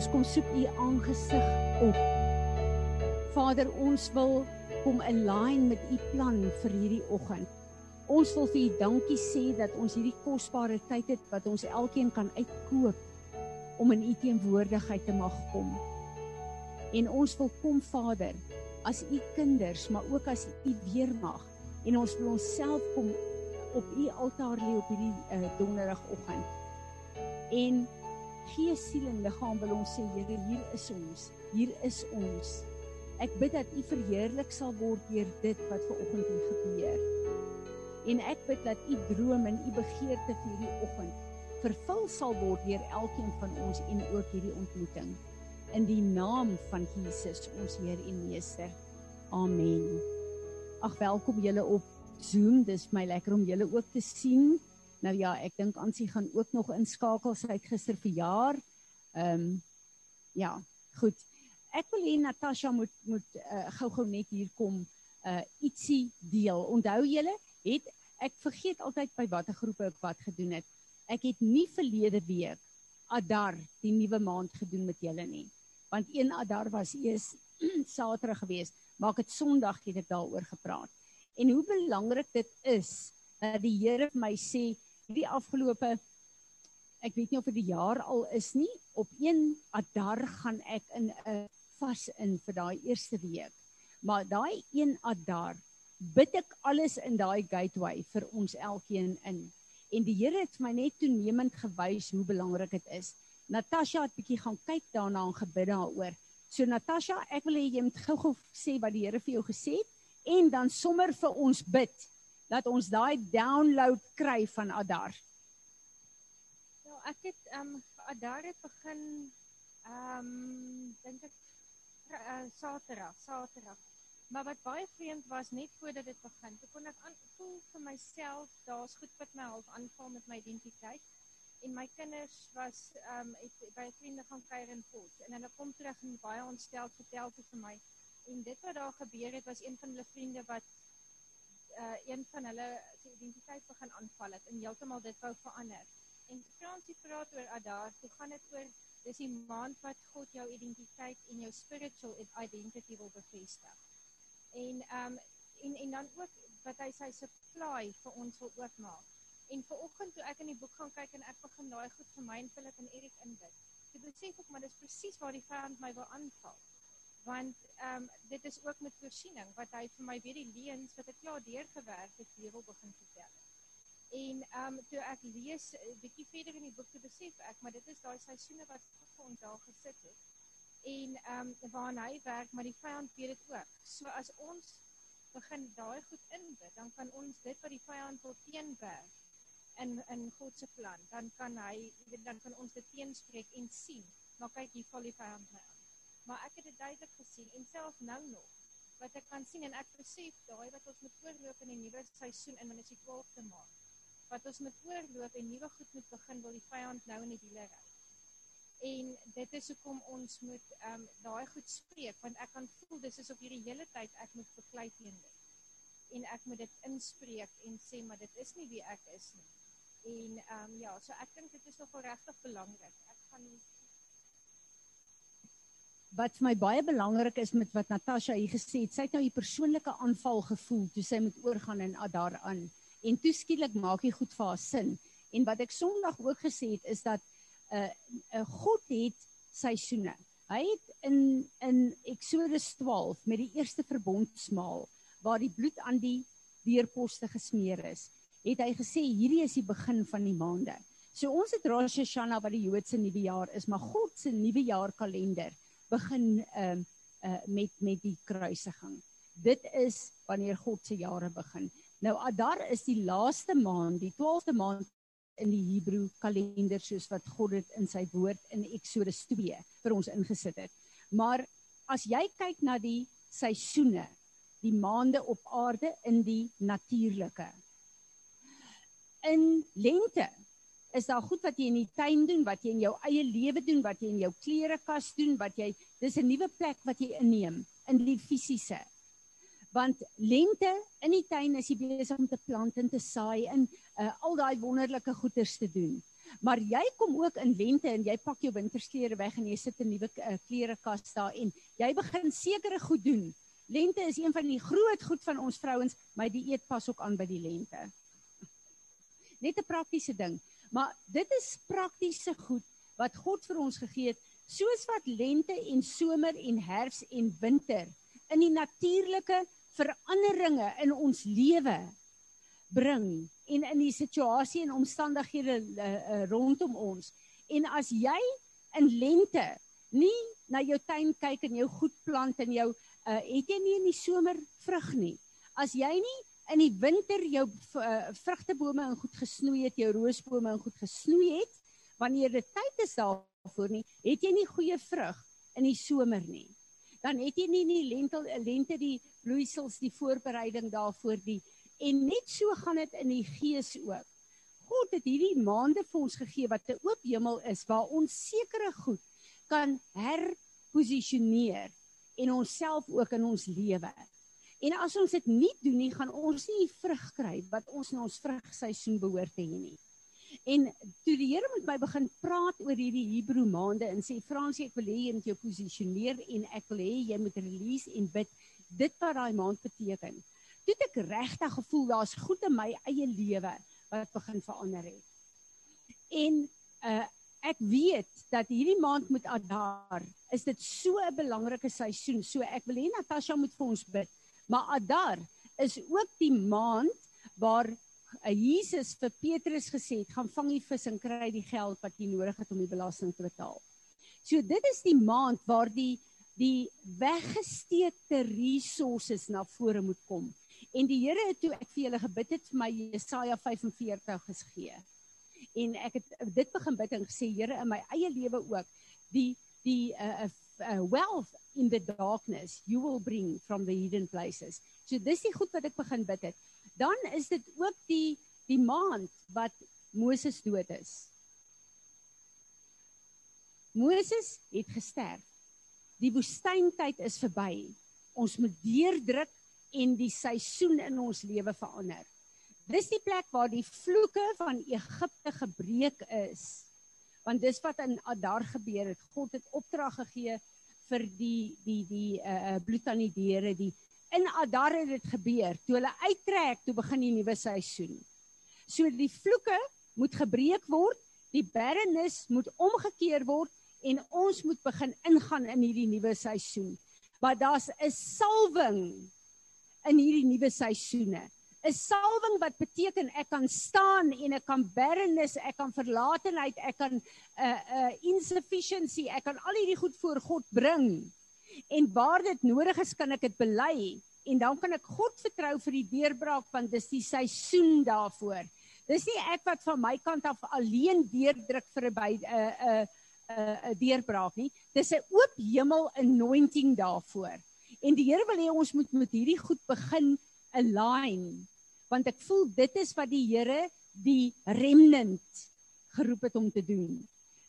Ons kom soek u aangesig op. Vader, ons wil kom align met u plan vir hierdie oggend. Ons wil vir u dankie sê dat ons hierdie kosbare tyd het wat ons elkeen kan uitkoop om in u teenwoordigheid te mag kom. En ons wil kom Vader as u kinders, maar ook as u weermag en ons wil onsself kom op u altaar lê op hierdie uh, donderdagoggend. En gees, siel en liggaam wil ons sê Here, hier is ons. Hier is ons. Ek bid dat u verheerlik sal word deur dit wat ver oggend hier gebeur. En ek bid dat u droom en u begeerte vir hierdie oggend vervul sal word deur elkeen van ons en ook hierdie ontmoeting in die naam van Jesus ons Heer en Meester. Amen. Ag welkom julle op Zoom. Dis my lekker om julle ook te sien. Nou ja, ek dink Ansie gaan ook nog inskakel. Sy het gister verjaar. Ehm um, ja, goed. Ek wil hê Natasha moet moet uh, gou-gou net hier kom uh ietsie deel. Onthou julle, het ek vergeet altyd by watter groepe ek wat gedoen het. Ek het nie verlede week Adar die nuwe maand gedoen met julle nie want een Adar was eers Saterdag geweest, maar ek het Sondag het ek daaroor gepraat. En hoe belangrik dit is dat die Here vir my sê die afgelope ek weet nie of dit die jaar al is nie, op een Adar gaan ek in 'n vas in vir daai eerste week. Maar daai een Adar bid ek alles in daai gateway vir ons elkeen in. En die Here het my net toenemend gewys hoe belangrik dit is. Natasha het bietjie gaan kyk daarna en gebid daaroor. So Natasha, ek wil hê jy moet gou-gou sê wat die Here vir jou gesê het en dan sommer vir ons bid dat ons daai download kry van Adar. Ja, ek het ehm um, Adar het begin ehm um, dink ek uh, Saterdag, Saterdag. Maar wat baie vreemd was net voordat dit begin, toe kon ek aan voel vir myself, daar's goed wat my half aanval met my identiteit en my kinders was ehm um, by 'n vriende gaan kuier in Port en hulle kom terug en baie ontstel vertel te vir my en dit wat daar gebeur het was een van hulle vriende wat uh een van hulle se identiteit begin aanval het en heeltemal dit wou verander. En Fransie praat oor Adar, toe gaan dit oor dis die maand wat God jou identiteit en jou spiritual identity wil bevestig. En ehm um, en en dan ook wat hy sy supply vir ons wil oopmaak. En vanoggend toe ek in die boek gaan kyk en ek begin daai goed vir my en Philip en Erik inbid. Toe besef ek maar dis presies waar die vyand my wil aanval. Want ehm um, dit is ook met voorsiening wat hy vir my weer die leuns wat ek klaar deurgewerk het weer wil begin vertel. En ehm um, toe ek lees 'n uh, bietjie verder in die boek te besef ek maar dit is daai seisoene wat vir ons daar gesit het. En ehm um, waar hy werk maar die vyand weet dit ook. So as ons begin daai goed inbid, dan kan ons dit wat die vyand wil teenwerk in in God se plan, dan kan hy dan kan ons dit teenspreek en sien. Maar kyk hier val die vyand aan. Maar ek het dit duidelik gesien en self nou nog wat ek kan sien en ek besef daai wat ons met oorloop in die nuwe seisoen in Minnesota 12 te maak. Wat ons met oorloop en nuwe goed moet begin wil die vyand nou in die wiele ry. En dit is hoekom ons moet ehm um, daai goed spreek want ek kan voel dis is op hierdie hele tyd ek moet beklei teen dit. En ek moet dit inspreek en sê maar dit is nie wie ek is nie. En ehm um, ja, so ek dink dit is nogal regtig belangrik. Ek gaan Wat vir my baie belangrik is met wat Natasha hier gesê het, sy het nou 'n persoonlike aanval gevoel toe sy moet oorgaan in daaraan. En toe skielik maak hy goed vir haar sin. En wat ek Sondag ook gesê het is dat 'n uh, 'n uh, God het seisoene. Hy het in in Eksodus 12 met die eerste verbondsmaal waar die bloed aan die deurposte gesmeer is het hy gesê hierdie is die begin van die maande. So ons het Rosh Hashanah wat die Joodse nuwe jaar is, maar God se nuwe jaar kalender begin ehm uh, uh, met met die kruisiging. Dit is wanneer God se jare begin. Nou Adar is die laaste maand, die 12de maand in die Hebreë kalender soos wat God dit in sy woord in Eksodus 2 vir ons ingesit het. Maar as jy kyk na die seisoene, die maande op aarde in die natuurlike, in lente is daar goed wat jy in die tuin doen, wat jy in jou eie lewe doen, wat jy in jou klerekas doen, wat jy dis 'n nuwe plek wat jy inneem in die fisiese. Want lente in die tuin is jy besig om te plant en te saai en uh, al daai wonderlike goeders te doen. Maar jy kom ook in lente en jy pak jou wintersklere weg en jy sit 'n nuwe uh, klerekas daar en jy begin sekere goed doen. Lente is een van die groot goed van ons vrouens, my dieet pas ook aan by die lente. Net 'n praktiese ding, maar dit is praktiese goed wat God vir ons gegee het, soos wat lente en somer en herfs en winter in die natuurlike veranderinge in ons lewe bring en in die situasie en omstandighede uh, uh, rondom ons. En as jy in lente nie na jou tuin kyk en jou goed plant en jou uh, het jy nie in die somer vrug nie. As jy nie in die winter jou uh, vrugtebome en goed gesnoei het, jou roosbome en goed gesnoei het, wanneer dit tyd is daarvoor nie, het jy nie goeie vrug in die somer nie. Dan het jy nie in die lente lente die bloeisels, die voorbereiding daarvoor die En net so gaan dit in die gees ook. God het hierdie maande vir ons gegee wat 'n oop hemel is waar ons sekere goed kan herposisioneer en onsself ook in ons lewe. En as ons dit nie doen nie, gaan ons nie vrug kry wat ons in ons vrugseisoen behoort te hê nie. En toe die Here met my begin praat oor hierdie Hebreë maande en sê Fransie, ek wil hê jy moet jou posisioneer en ek wil hê jy moet release en bid dit wat daai maand beteken toe ek regtig gevoel daar's goed in my eie lewe wat begin verander het. En uh ek weet dat hierdie maand met Adar is dit so 'n belangrike seisoen. So ek wil hê Natasha moet vir ons bid. Maar Adar is ook die maand waar uh, Jesus vir Petrus gesê het, gaan vang die vis en kry die geld wat jy nodig het om die belasting te betaal. So dit is die maand waar die die weggesteekte resources na vore moet kom. En die Here het toe ek vir julle gebid het vir my Jesaja 45 gegee. En ek het dit begin bid en gesê Here in my eie lewe ook die die uh, uh, wealth in the darkness you will bring from the hidden places. So dis die goed wat ek begin bid het. Dan is dit ook die die maand wat Moses dood is. Moses het gesterf. Die woestyntyd is verby. Ons moet deurdruk en die seisoen in ons lewe verander. Dis die plek waar die vloeke van Egipte gebreek is. Want dis wat in Adar gebeur het. God het opdrag gegee vir die die die uh aan die deure die in Adar het dit gebeur. Toe hulle uittrek, toe begin die nuwe seisoen. So die vloeke moet gebreek word, die barrenness moet omgekeer word en ons moet begin ingaan in hierdie nuwe seisoen. Maar daar's 'n salwing in hierdie nuwe seisoene. 'n Salwing wat beteken ek kan staan en ek kan barrenness, ek kan verlatenheid, ek kan 'n uh, 'n uh, insufficiency, ek kan al hierdie goed voor God bring. En waar dit nodig is, kan ek dit bely en dan kan ek God vertrou vir die deurbraak want dis die seisoen daarvoor. Dis nie ek wat van my kant af alleen deurdruk vir 'n 'n 'n 'n deurbraak nie. Dis 'n oop hemel anointing daarvoor. En die Here wil hê ons moet met hierdie goed begin align want ek voel dit is wat die Here die remnant geroep het om te doen.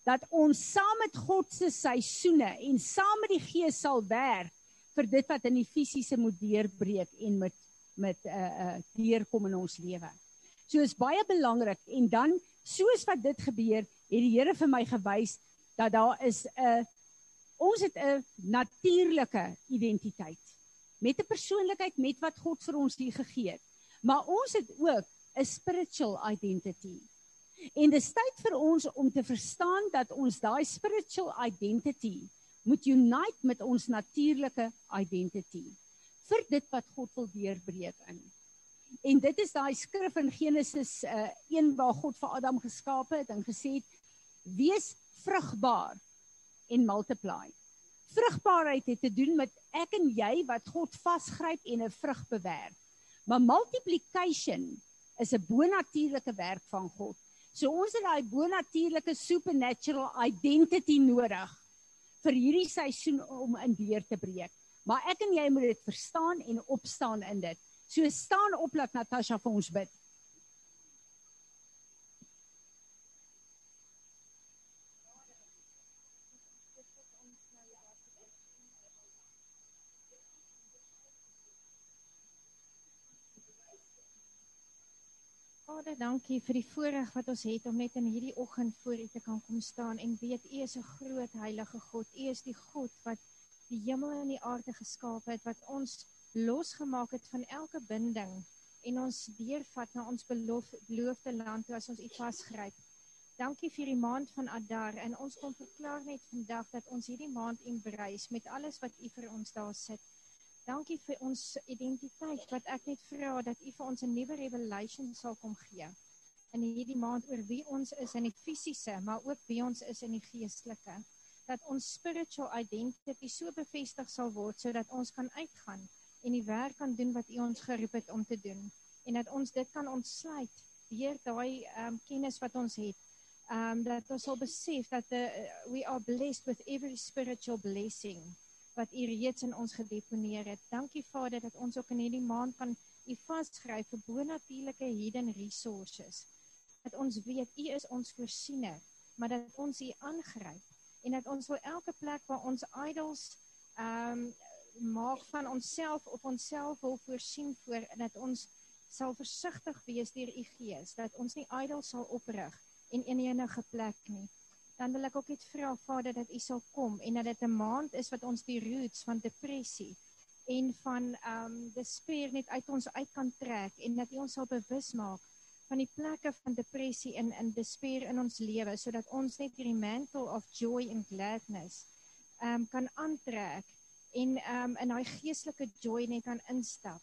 Dat ons saam met God se seisoene en saam met die Gees sal werk vir dit wat in die fisiese moet deurbreek en met met 'n uh, uh, deurkom in ons lewe. So is baie belangrik en dan soos wat dit gebeur, het die Here vir my gewys dat daar is 'n uh, ons het 'n natuurlike identiteit met 'n persoonlikheid met wat God vir ons hier gegee het. Maar ons het ook 'n spiritual identity. En dit is tyd vir ons om te verstaan dat ons daai spiritual identity moet unite met ons natuurlike identity vir dit wat God wil deurbreek in. En dit is daai skrif in Genesis uh, 1 waar God vir Adam geskaap het en gesê het: "Wees vrugbaar en multiply. Vrugbaarheid het te doen met ek en jy wat God vasgryp en 'n vrug bewerk. Maar multiplication is 'n bonatuurlike werk van God. So ons het daai bonatuurlike supernatural identity nodig vir hierdie seisoen om in deur te breek. Maar ek en jy moet dit verstaan en opstaan in dit. So staan op laat Natasha vir ons bid. Vader, dankie vir die voorreg wat ons het om net in hierdie oggend voor U te kan kom staan en weet U is 'n groot heilige God. U is die God wat die hemel en die aarde geskaap het, wat ons losgemaak het van elke binding en ons deurvat na ons beloof, beloofde land toe as ons U vasgryp. Dankie vir die maand van Adar en ons kom verklaar net vandag dat ons hierdie maand embrace met alles wat U vir ons daar sit. Dankie vir ons identiteit wat ek net vra dat U vir ons 'n nuwe revelation sal kom gee in hierdie maand oor wie ons is in die fisiese, maar ook wie ons is in die geestelike. Dat ons spiritual identity so bevestig sal word sodat ons kan uitgaan en die werk kan doen wat U ons geroep het om te doen en dat ons dit kan ontsluit deur daai um, kennis wat ons het. Um dat ons sal besef dat the, uh, we are blessed with every spiritual blessing wat U reeds in ons gedeponeer het. Dankie Vader dat ons ook in hierdie maand kan U vasskryf vir bonatuurlike hidden resources. Dat ons weet U is ons voorsiener, maar dat ons U aangryp en dat ons vir elke plek waar ons idols um maak van onsself of onsself wil voorsien voor dat ons sal versigtig wees deur u gees dat ons nie idols sal oprig en in enige plek nie dan wil ek ook net vra Vader dat u sal kom en dat dit 'n maand is wat ons die roots van depressie en van um despair net uit ons uit kan trek en dat u ons sal bewus maak van die plekke van depressie en in despair in ons lewe sodat ons net hierdie mantle of joy and gladness um kan aantrek en um in daai geestelike joy net kan instap.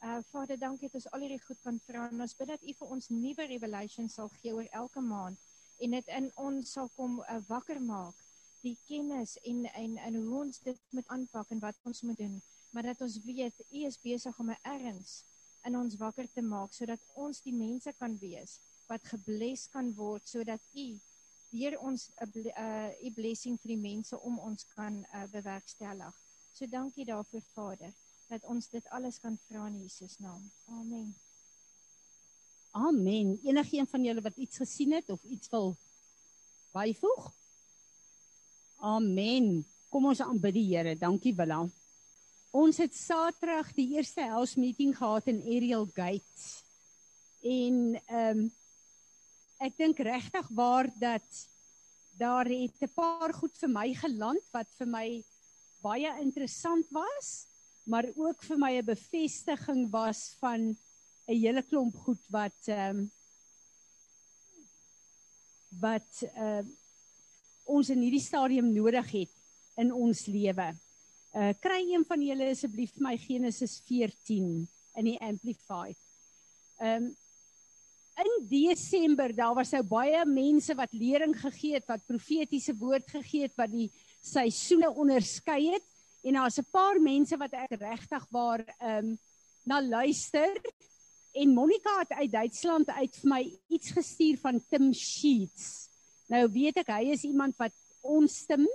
Uh Vader, dankie dat ons al hierdie goed kan vra en ons bid dat U vir ons nuwe revelation sal gee oor elke maand en dit in ons sal kom uh, wakker maak die kennis en en en hoe ons dit moet aanpak en wat ons moet doen, maar dat ons weet U is besig om 'n erns in ons wakker te maak sodat ons die mense kan wees wat gebless kan word sodat U deur ons 'n uh, uh, u blessing vir die mense om ons kan uh, bewerkstellig. So dankie daarvoor Vader dat ons dit alles kan vra in Jesus naam. Amen. Amen. Enige een van julle wat iets gesien het of iets wil byvoeg? Amen. Kom ons aanbid die Here. Dankie Willa. Ons het Saterdag die eerste house meeting gehad in Ariel Gate. En ehm um, ek dink regtig waar dat daar het 'n paar goed vir my geland wat vir my baie interessant was, maar ook vir my 'n bevestiging was van 'n hele klomp goed wat ehm um, wat ehm uh, ons in hierdie stadium nodig het in ons lewe. Uh kry een van julle asseblief my Genesis 14 in die amplified. Ehm um, in Desember daar was nou baie mense wat lering gegee het, wat profetiese woord gegee het, wat die seisoene onderskei het en daar's 'n paar mense wat ek regtig waar ehm um, na luister en Monica het uit Duitsland uit vir my iets gestuur van Tim Sheets. Nou weet ek hy is iemand wat ons stem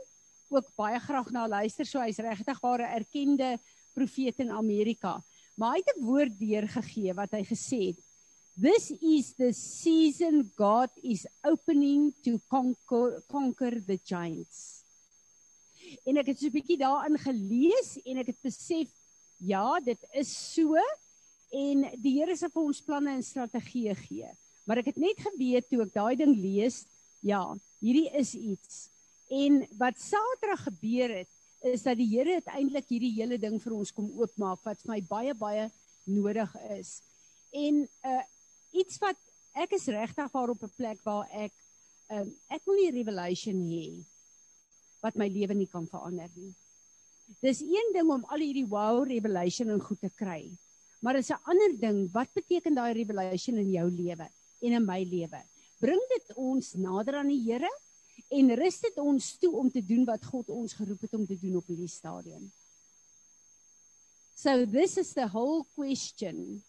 ook baie graag na luister, so hy's regtig 'n erkende profeet in Amerika. Maar hy het 'n woord deurgegee wat hy gesê het. This is the season God is opening to conquer, conquer the giants en ek het so 'n bietjie daarin gelees en ek het besef ja, dit is so en die Here se vir ons planne en strategieë gee. Maar ek het net geweet toe ek daai ding lees, ja, hierdie is iets. En wat Saterdag gebeur het, is dat die Here uiteindelik hierdie hele ding vir ons kom oopmaak wat vir my baie baie nodig is. En uh iets wat ek is regtig waar op 'n plek waar ek um ek wil nie revelation hê wat my lewe nie kan verander nie. Dis een ding om al hierdie wow revelation en goed te kry. Maar is 'n ander ding, wat beteken daai revelation in jou lewe en in my lewe? Bring dit ons nader aan die Here en rus dit ons toe om te doen wat God ons geroep het om te doen op hierdie stadium. So this is the whole question.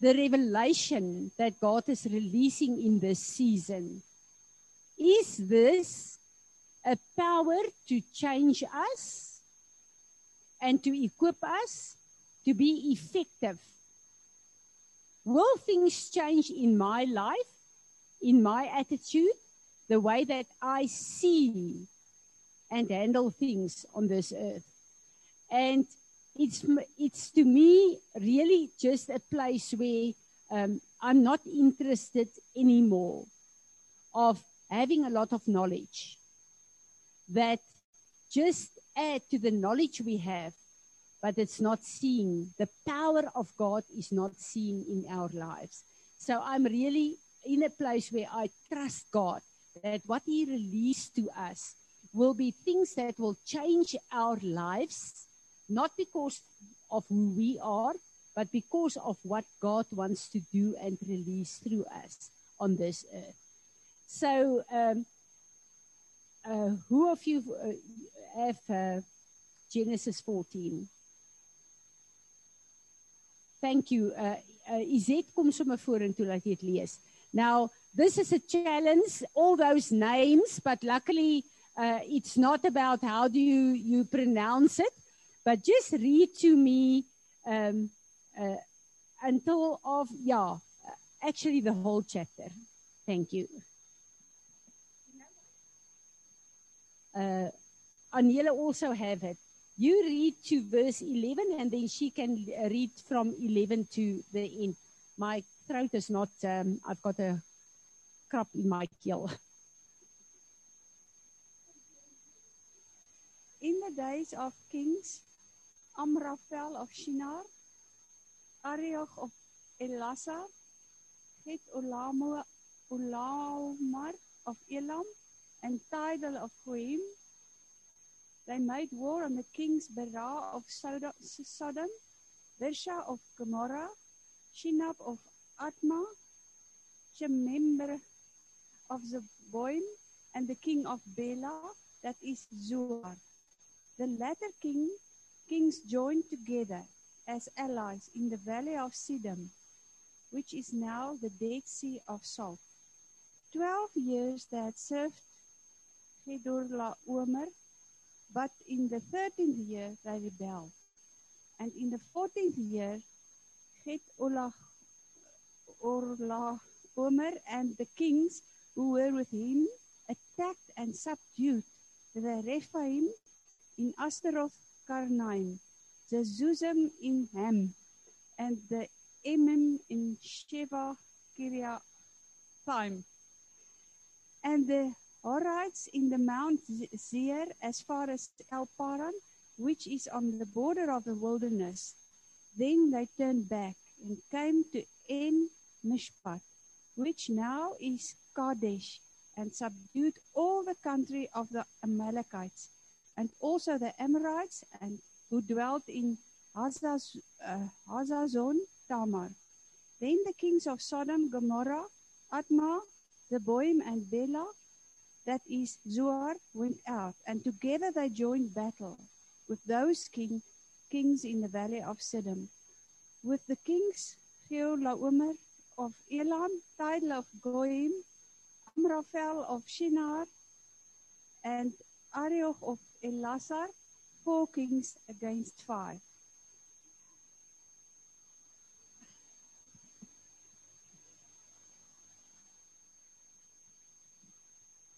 The revelation that God is releasing in this season Is this a power to change us and to equip us to be effective? Will things change in my life, in my attitude, the way that I see and handle things on this earth? And it's it's to me really just a place where um, I'm not interested anymore of having a lot of knowledge that just add to the knowledge we have, but it's not seen. The power of God is not seen in our lives. So I'm really in a place where I trust God that what He released to us will be things that will change our lives, not because of who we are, but because of what God wants to do and release through us on this earth. So, um, uh, who of you uh, have uh, Genesis 14? Thank you. Uh, uh, Izet, kom sommer vorentoe laat jy dit lees. Now, this is a challenge, all those names, but luckily uh, it's not about how do you, you pronounce it, but just read to me um, uh, until of, yeah, actually the whole chapter. Thank you. Uh, also have it. You read to verse 11 and then she can read from 11 to the end. My throat is not, um, I've got a crop in my keel. In the days of kings, Amraphel of Shinar, Arioch of Elasar, Het Olamar of Elam, and Tidal of Goim, they made war on the kings Bera of Sodom, Birsha of Gomorrah, Shinab of Admah, Shemeber of Zeboim, and the king of Bela, that is Zoar. The latter king, kings joined together as allies in the valley of Siddim, which is now the Dead Sea of Salt. Twelve years they had served Chedorlaomer, but in the thirteenth year they rebelled. And in the fourteenth year, Get Olah Orla Omer and the kings who were with him attacked and subdued the Rephaim in Ashteroth Karnaim, the Zuzim in Ham, and the Emim in Sheva Kiriathaim, and the Horites in the Mount Seir as far as El Paran, which is on the border of the wilderness. Then they turned back and came to En Mishpat, which now is Kadesh, and subdued all the country of the Amalekites, and also the Amorites, and who dwelt in uh, Hazazon Tamar. Then the kings of Sodom, Gomorrah, Admah, Zeboim, and Bela, that is Zoar, went out, and together they joined battle with those king, kings in the valley of Siddim, with the kings Geolaomer of Elam, Tidal of Goim, Amraphel of Shinar, and Arioch of Elasar, four kings against five.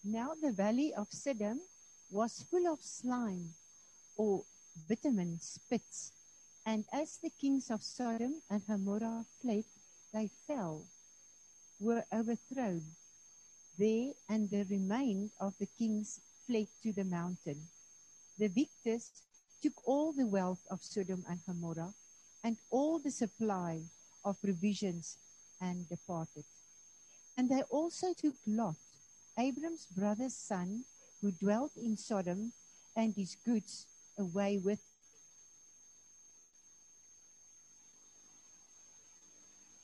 Now the valley of Siddim was full of slime, or bitumen spits, and as the kings of Sodom and Gomorrah fled, they fell, were overthrown. There and the remain of the kings fled to the mountain. The victors took all the wealth of Sodom and Gomorrah and all the supply of provisions and departed. And they also took Lot, Abram's brother's son, who dwelt in Sodom, and his goods away with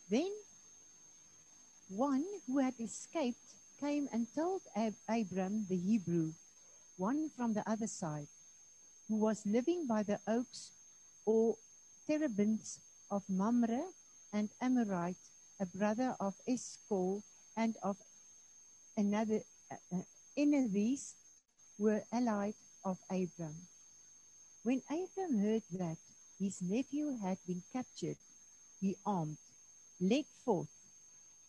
Then one who had escaped came and told Ab- Abram the Hebrew, one from the other side, who was living by the oaks or terebinths of Mamre and Amorite, a brother of Eshcol and of another uh, of these were allied of Abram. When Abram heard that his nephew had been captured, he armed, led forth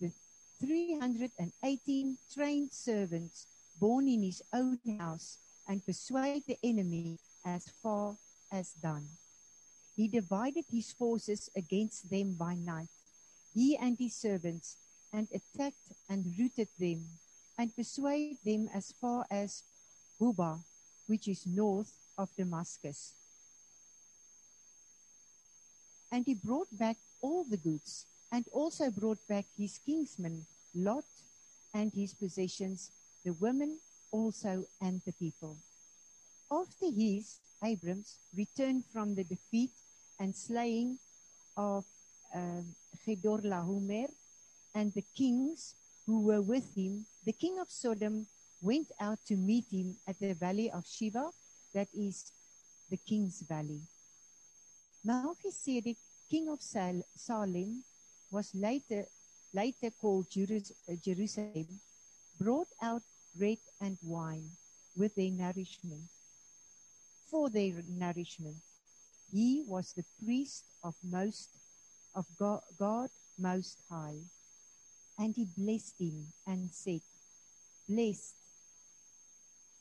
the 318 trained servants born in his own house and persuaded the enemy as far as Dan. He divided his forces against them by night. he and his servants, and attacked and routed them, and persuade them as far as Hobah, which is north of Damascus. And he brought back all the goods, and also brought back his kinsman Lot and his possessions, the women also and the people. After his, Abram's, returned from the defeat and slaying of um, Chedorlaomer and the kings who were with him, the king of Sodom went out to meet him at the valley of Shiva, that is the king's valley. Melchizedek, king of Sal- Salem, was later, later called Jerus- Jerusalem, brought out bread and wine with their nourishment. For their nourishment, he was the priest of most of God, God Most High. And he blessed him and said, Blessed,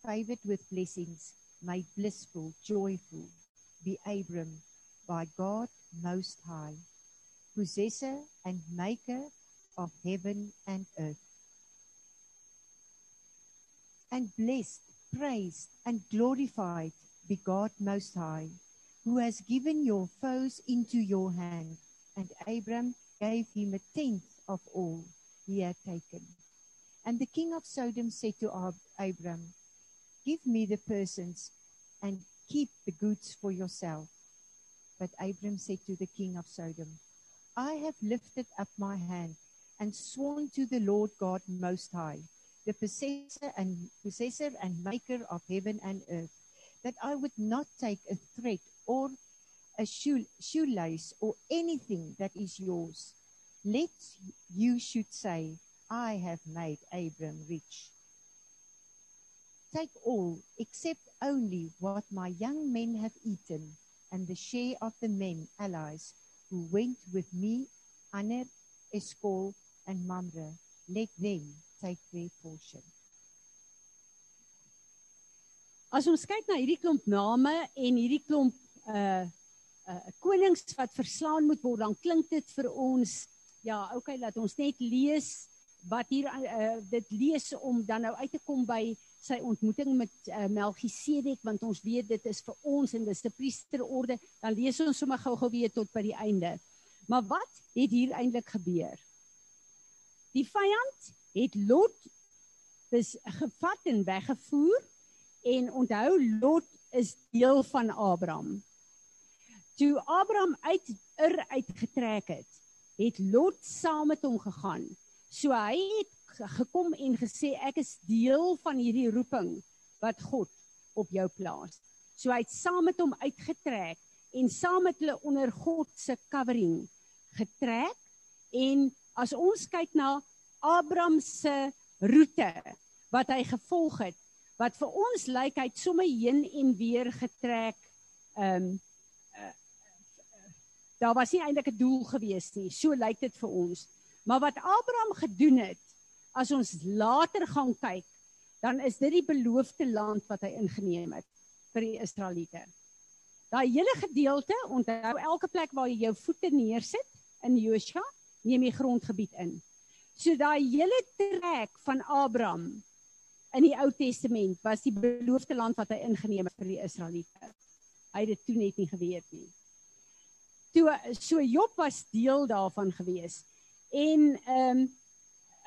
favored with blessings, made blissful, joyful, be Abram by God Most High, possessor and maker of heaven and earth. And blessed, praised, and glorified be God Most High, who has given your foes into your hand. And Abram gave him a tenth of all he had taken. And the king of Sodom said to Ab- Abram, Give me the persons and keep the goods for yourself. But Abram said to the king of Sodom, I have lifted up my hand and sworn to the Lord God Most High, the possessor and possessor and maker of heaven and earth, that I would not take a thread or a shoe, shoelace or anything that is yours. Let you should say, I have made Abram rich. Take all, except only what my young men have eaten, and the share of the men allies who went with me, Aner, Eskol, and Mamre. Let them take their portion. As ons kyk na hierdie klomp name en hierdie klomp uh uh konings wat verslaan moet word, dan klink dit vir ons ja, okay, laat ons net lees wat hier uh dit lees om dan nou uit te kom by sy ontmoeting met uh, Melchisedek want ons weet dit is vir ons en dis 'n priesterorde, dan lees ons sommer gou-gou weer tot by die einde. Maar wat het hier eintlik gebeur? Die vyand het Lot bes gevat en weggevoer en onthou Lot is deel van Abraham. Toe Abraham uit Ur uitgetrek het, het Lot saam met hom gegaan. So hy het gekom en gesê ek is deel van hierdie roeping wat God op jou plaas. So hy het saam met hom uitgetrek en saam met hulle onder God se covering getrek en as ons kyk na Abraham se roete wat hy gevolg het wat vir ons lyk hy het sommer heen en weer getrek ehm um, daar was nie eintlik 'n doel gewees nie so lyk dit vir ons maar wat Abraham gedoen het as ons later gaan kyk dan is dit die beloofde land wat hy ingeneem het vir die Israeliete daai hele gedeelte onthou elke plek waar jy jou voete neersit in Joshua neem jy grondgebied in so daai hele trek van Abraham in die Ou Testament was die beloofde land wat hy ingeneem het vir die Israeliete. Hy het dit toe net nie geweet nie. Toe so Job was deel daarvan gewees en ehm um,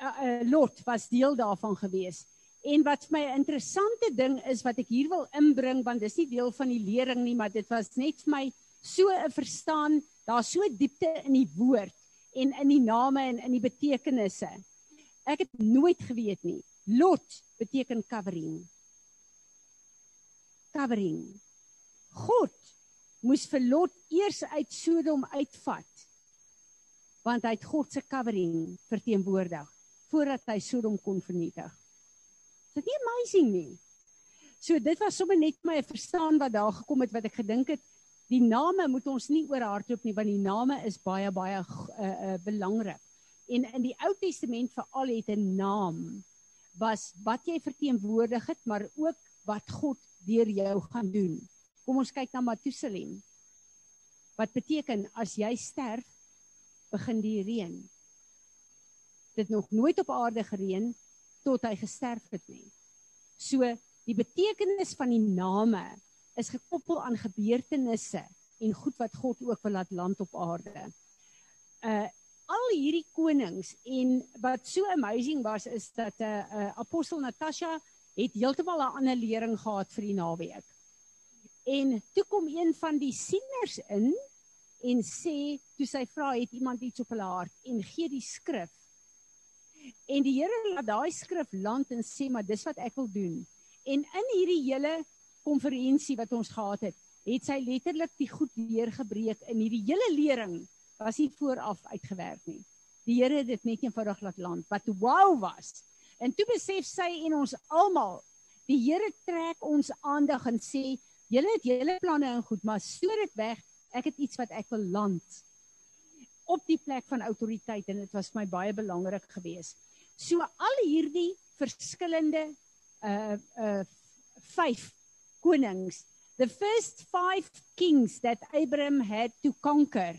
uh, uh, Lot was deel daarvan gewees. En wat vir my 'n interessante ding is wat ek hier wil inbring want dis nie deel van die lering nie, maar dit was net vir my so 'n verstaan, daar's so diepte in die woord en in die name en in die betekenisse. Ek het nooit geweet nie. Lot beteken covering. Covering. God moes vir Lot eers uit Sodom uitvat want hy het God se covering verteenwoordig voordat hy Sodom kon vernietig. Is dit nie amazing nie? So dit was sommer net my verstaan wat daar gekom het wat ek gedink het die name moet ons nie oor hardloop nie want die name is baie baie uh, uh, belangrik. En in die Ou Testament veral het 'n naam was wat jy verteenwoordig het, maar ook wat God deur jou gaan doen. Kom ons kyk na Matusalem. Wat beteken as jy sterf, begin die reën. dit nog nooit op aarde gereën tot hy gesterf het nie. So die betekenis van die name is gekoppel aan gebeurtenisse en goed wat God ook wil laat land op aarde. Uh al hierdie konings en wat so amazing was is dat 'n uh, uh, apostel Natasha het heeltemal 'n ander lering gehad vir die naweek. En toe kom een van die sieners in en sê toe sy vra het iemand iets op hulle hart en gee die skrif. En die Here laat daai skrif land en sê maar dis wat ek wil doen. En in hierdie hele konferensie wat ons gehad het, het sy letterlik die goed deurgebreek in hierdie hele lering was nie vooraf uitgewerk nie. Die Here het dit net eenvoudig laat land wat wow was. En toe besef sy en ons almal, die Here trek ons aandag en sê, julle het julle planne en goed, maar stoor dit weg. Ek het iets wat ek wil land op die plek van autoriteit en dit was vir my baie belangrik geweest. So al hierdie verskillende uh uh vyf konings the first five kings that Abraham had to conquer,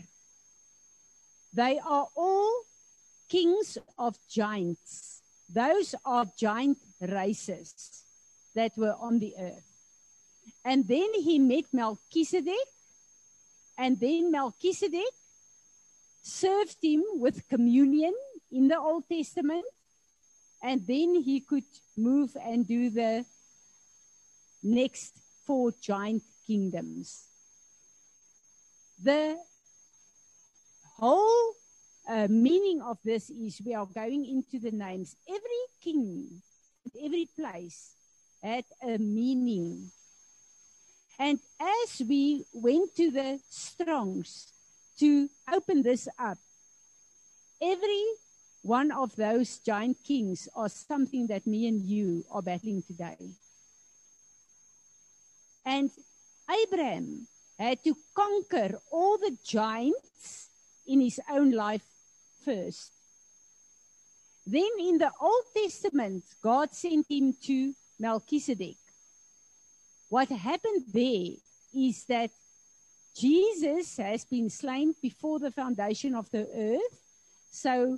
they are all kings of giants. Those are giant races that were on the earth. And then he met Melchizedek, and then Melchizedek served him with communion in the Old Testament, and then he could move and do the next four giant kingdoms. The whole uh, meaning of this is we are going into the names. Every king, every place had a meaning. And as we went to the Strongs to open this up, every one of those giant kings are something that me and you are battling today. And Abraham had to conquer all the giants in his own life first. Then in the Old Testament, God sent him to Melchizedek. What happened there is that Jesus has been slain before the foundation of the earth. So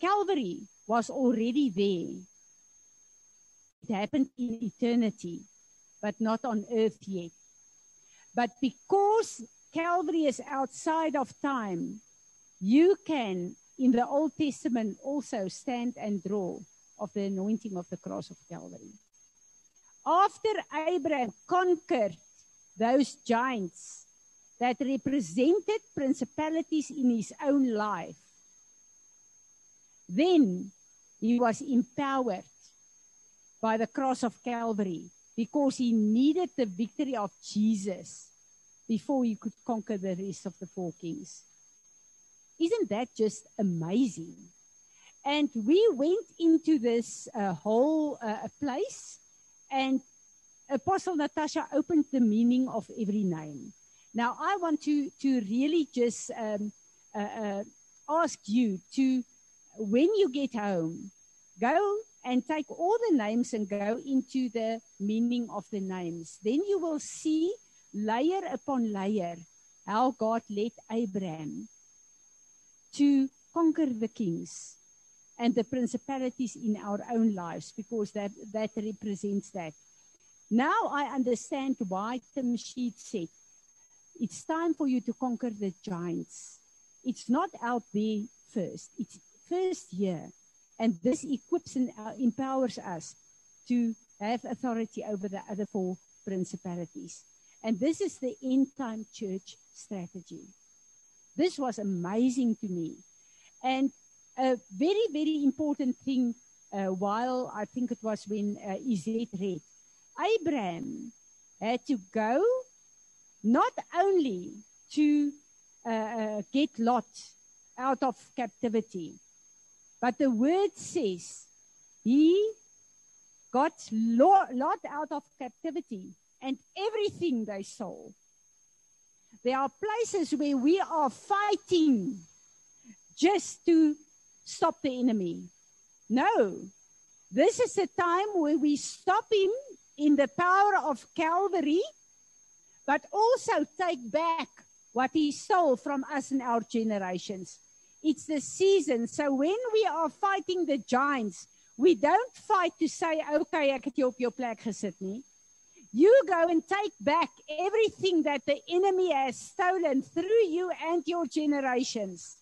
Calvary was already there. It happened in eternity but not on earth yet. But because Calvary is outside of time, you can, in the Old Testament, also stand and draw of the anointing of the cross of Calvary. After Abraham conquered those giants that represented principalities in his own life, then he was empowered by the cross of Calvary because he needed the victory of Jesus before he could conquer the rest of the four kings. Isn't that just amazing? And we went into this uh, whole uh, place, and Apostle Natasha opened the meaning of every name. Now, I want to, to really just um, uh, uh ask you to, when you get home, go and take all the names and go into the meaning of the names. Then you will see layer upon layer how God led Abraham to conquer the kings and the principalities in our own lives because that, that represents that. Now I understand why Tim Sheets said, it's time for you to conquer the giants. It's not out there first. It's first here and this equips and uh, empowers us to have authority over the other four principalities. And this is the end time church strategy. This was amazing to me. And a very, very important thing, uh, while I think it was when uh, Izet read, Abraham had to go not only to uh, uh get Lot out of captivity, but the word says he got Lot out of captivity and everything they saw. There are places where we are fighting just to stop the enemy. No, this is a time where we stop him in the power of Calvary, but also take back what he stole from us in our generations. It's the season. So when we are fighting the giants, we don't fight to say, okay, ek het jou op jou plek gesit nie. You go and take back everything that the enemy has stolen through you and your generations.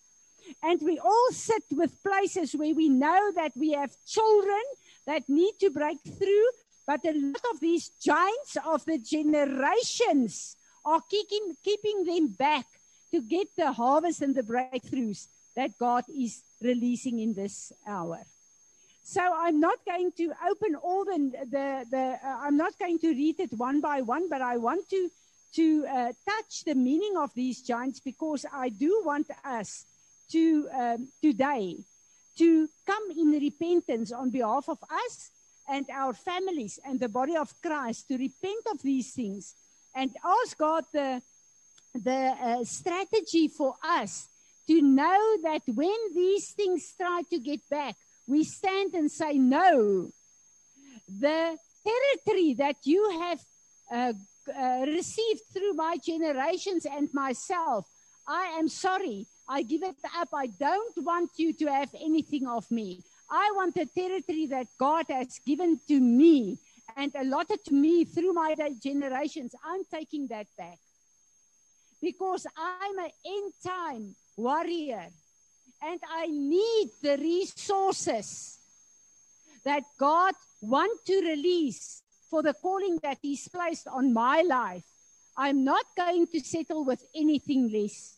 And we all sit with places where we know that we have children that need to break through, but a lot of these giants of the generations are keeping, keeping them back to get the harvest and the breakthroughs that God is releasing in this hour. So I'm not going to open all the the, the uh, I'm not going to read it one by one, but I want to to uh, touch the meaning of these giants because I do want us to um, today to come in repentance on behalf of us and our families and the body of Christ to repent of these things and ask God the the uh, strategy for us to know that when these things try to get back we stand and say, No, the territory that you have uh, uh, received through my generations and myself, I am sorry. I give it up. I don't want you to have anything of me. I want the territory that God has given to me and allotted to me through my generations. I'm taking that back because I'm an end time warrior and I need the resources that God want to release for the calling that he's placed on my life. I'm not going to settle with anything less.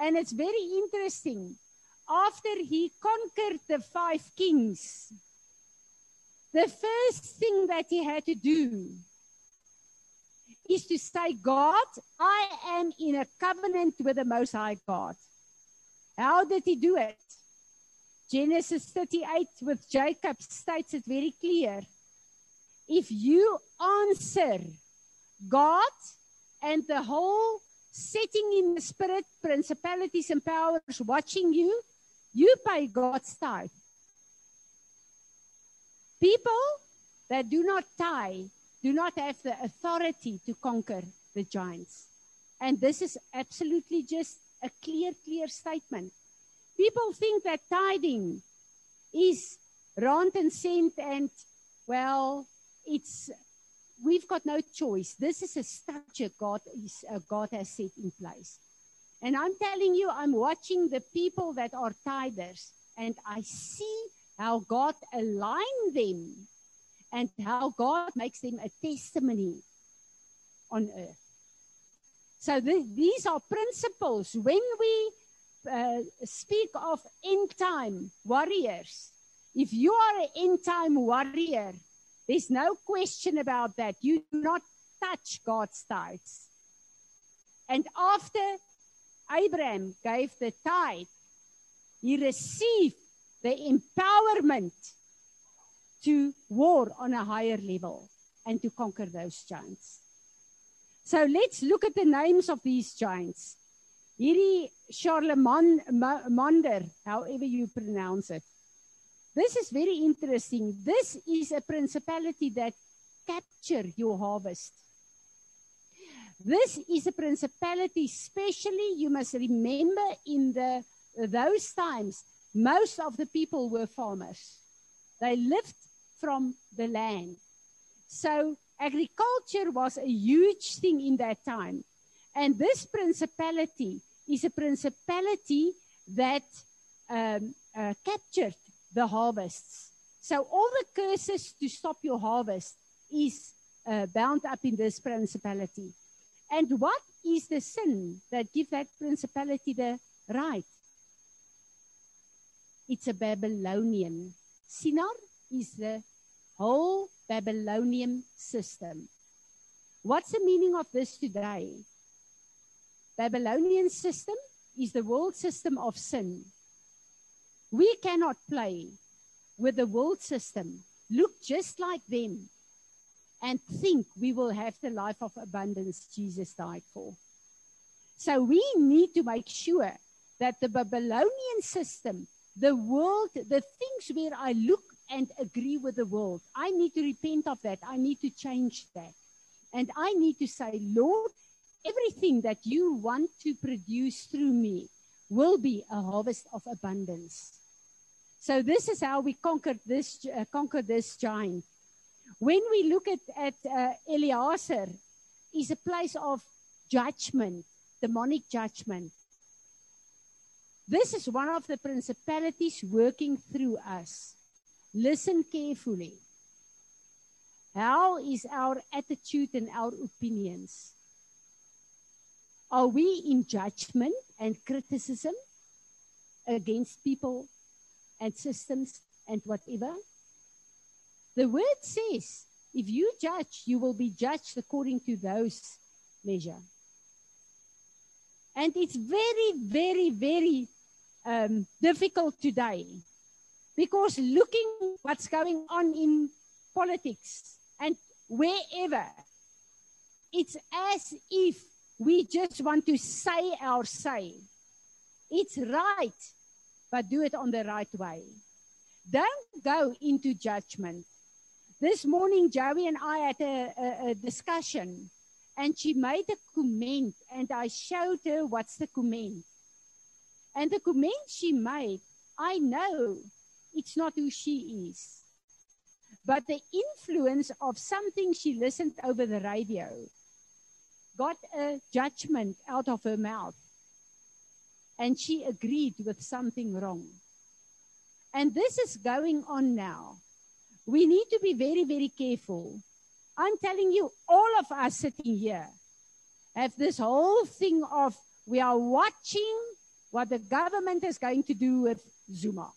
And it's very interesting. After he conquered the five kings, the first thing that he had to do is to say, God, I am in a covenant with the Most High God. How did he do it? Genesis 38 with Jacob states it very clear. If you answer God and the whole setting in the spirit, principalities and powers watching you, you pay God's tithe. People that do not tithe do not have the authority to conquer the giants. And this is absolutely just a clear, clear statement. People think that tithing is rand and cent and, well, it's, we've got no choice. This is a structure God, is, uh, God has set in place. And I'm telling you, I'm watching the people that are tithers and I see how God aligned them and how God makes them a testimony on earth. So the, these are principles. When we uh, speak of end time warriors, if you are an end time warrior, there's no question about that. You do not touch God's tithes. And after Abraham gave the tithe, he received the empowerment to war on a higher level and to conquer those giants. So let's look at the names of these giants. Hierdie Charlemagne, Mander, however you pronounce it. This is very interesting. This is a principality that capture your harvest. This is a principality, especially you must remember in the those times, most of the people were farmers. They lived from the land. So agriculture was a huge thing in that time. And this principality is a principality that um, uh, captured the harvests. So all the curses to stop your harvest is uh, bound up in this principality. And what is the sin that give that principality the right? It's a Babylonian. Shinar is the whole Babylonian system. What's the meaning of this today? Babylonian system is the world system of sin. We cannot play with the world system, look just like them, and think we will have the life of abundance Jesus died for. So we need to make sure that the Babylonian system, the world, the things where I look and agree with the world. I need to repent of that. I need to change that. And I need to say, Lord, everything that you want to produce through me, will be a harvest of abundance. So this is how we conquered this uh, conquer this giant. When we look at at uh, Elasar, is a place of judgment, demonic judgment. This is one of the principalities working through us. Listen carefully. How is our attitude and our opinions? Are we in judgment and criticism against people and systems and whatever? The word says, if you judge, you will be judged according to those measure. And it's very, very, very um, difficult today because looking what's going on in politics and wherever, it's as if we just want to say our say. It's right, but do it on the right way. Don't go into judgment. This morning, Joey and I had a, a, a discussion, and she made a comment, and I showed her what's the comment. And the comment she made, I know it's not who she is. But the influence of something she listened over the radio got a judgment out of her mouth. And she agreed with something wrong. And this is going on now. We need to be very, very careful. I'm telling you, all of us sitting here have this whole thing of we are watching what the government is going to do with Zuma.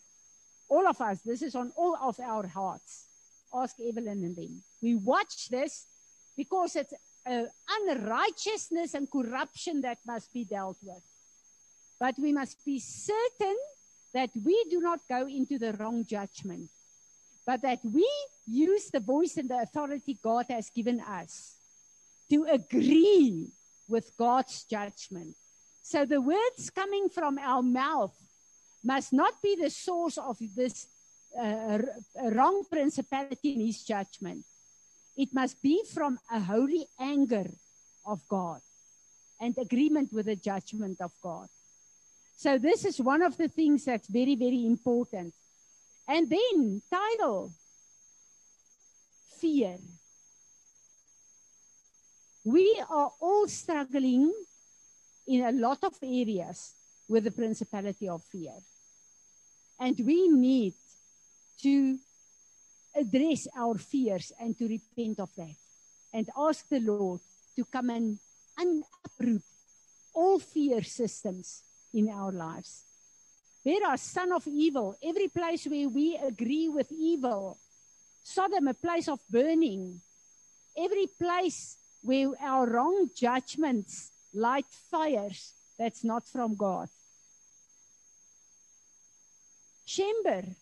All of us, this is on all of our hearts. Ask Evelyn and them. We watch this because it's uh, unrighteousness and corruption that must be dealt with. But we must be certain that we do not go into the wrong judgment, but that we use the voice and the authority God has given us to agree with God's judgment. So the words coming from our mouth must not be the source of this uh, wrong principality in his judgment. It must be from a holy anger of God and agreement with the judgment of God. So this is one of the things that's very, very important. And then Tidal fear. We are all struggling in a lot of areas with the principality of fear. And we need to address our fears and to repent of that and ask the Lord to come and uproot all fear systems in our lives. There are son of evil, every place where we agree with evil. Sodom, a place of burning. Every place where our wrong judgments light fires that's not from God. Shemeber.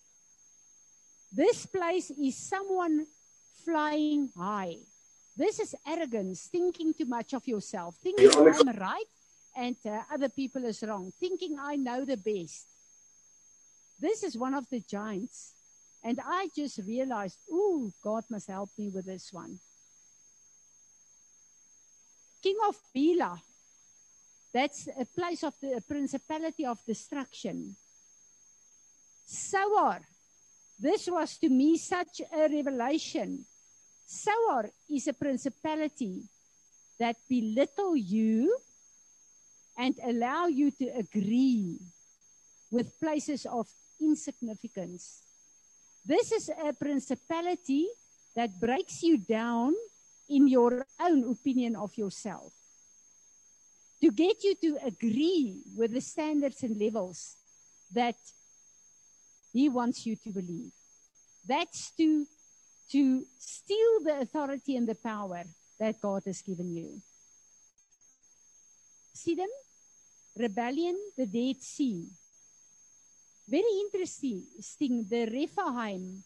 this place is someone flying high. This is arrogance, thinking too much of yourself, thinking I'm right and uh, other people is wrong, thinking I know the best. This is one of the giants. And I just realized, oh, God must help me with this one. King of Bela, that's a place of the principality of destruction. Zoar, this was to me such a revelation. Zoar is a principality that belittle you and allow you to agree with places of insignificance. This is a principality that breaks you down in your own opinion of yourself. To get you to agree with the standards and levels that he wants you to believe. That's to, to steal the authority and the power that God has given you. Siddim? Rebellion, the Dead Sea. Very interesting. Thing. The Rephaim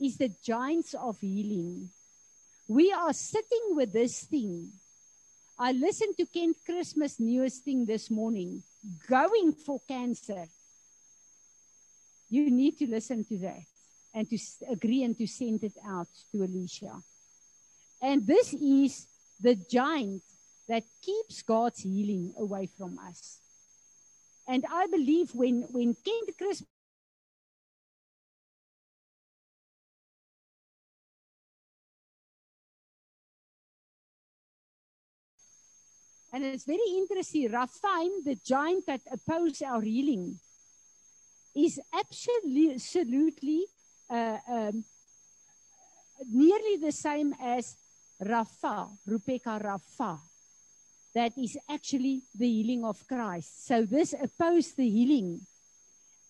is the giants of healing. We are sitting with this thing. I listened to Kent Christmas newest thing this morning, going for cancer. You need to listen to that and to agree and to send it out to Alicia. And this is the giant that keeps God's healing away from us. And I believe when when Kent Chris And it's very interesting. Rephaim, the giant that opposed our healing, is absolutely, uh, um, nearly the same as Rafa, Rupeka Rapha. That is actually the healing of Christ. So this opposed the healing.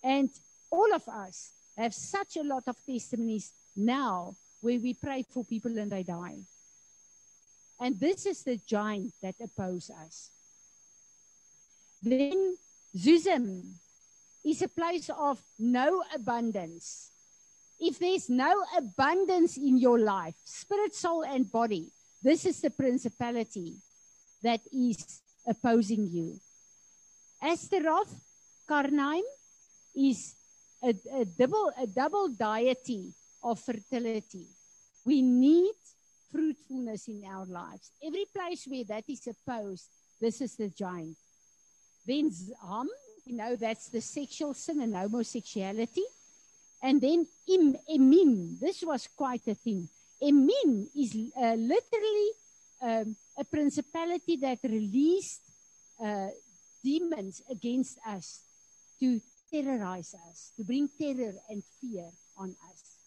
And all of us have such a lot of testimonies now where we pray for people and they die. And this is the giant that opposes us. Then Zuzim is a place of no abundance. If there's no abundance in your life, spirit, soul, and body, this is the principality that is opposing you. Ashteroth, Karnaim, is a, a double a double deity of fertility. We need fruitfulness in our lives. Every place where that is opposed, this is the giant. Then Ham, you know, that's the sexual sin and homosexuality. And then Im, Emim, this was quite a thing. Emim is uh, literally um, a principality that released uh, demons against us to terrorize us, to bring terror and fear on us.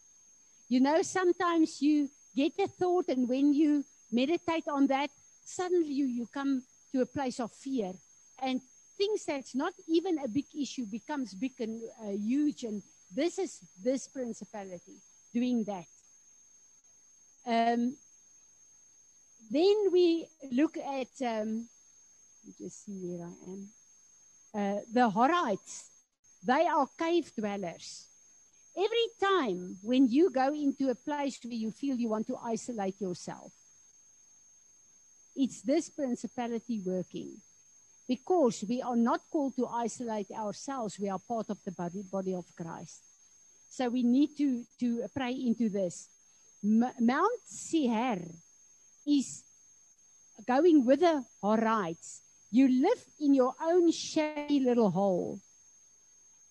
You know, sometimes you get a thought, and when you meditate on that, suddenly you, you come to a place of fear. And things that's not even a big issue becomes big and uh, huge. And this is this principality doing that. Um, then we look at, um, just see where I am. Uh, the Horites, they are cave dwellers. Every time when you go into a place where you feel you want to isolate yourself, it's this principality working. Because we are not called to isolate ourselves, we are part of the body, body of Christ. So we need to, to pray into this. M- Mount Seir is going with the Horites. You live in your own shady little hole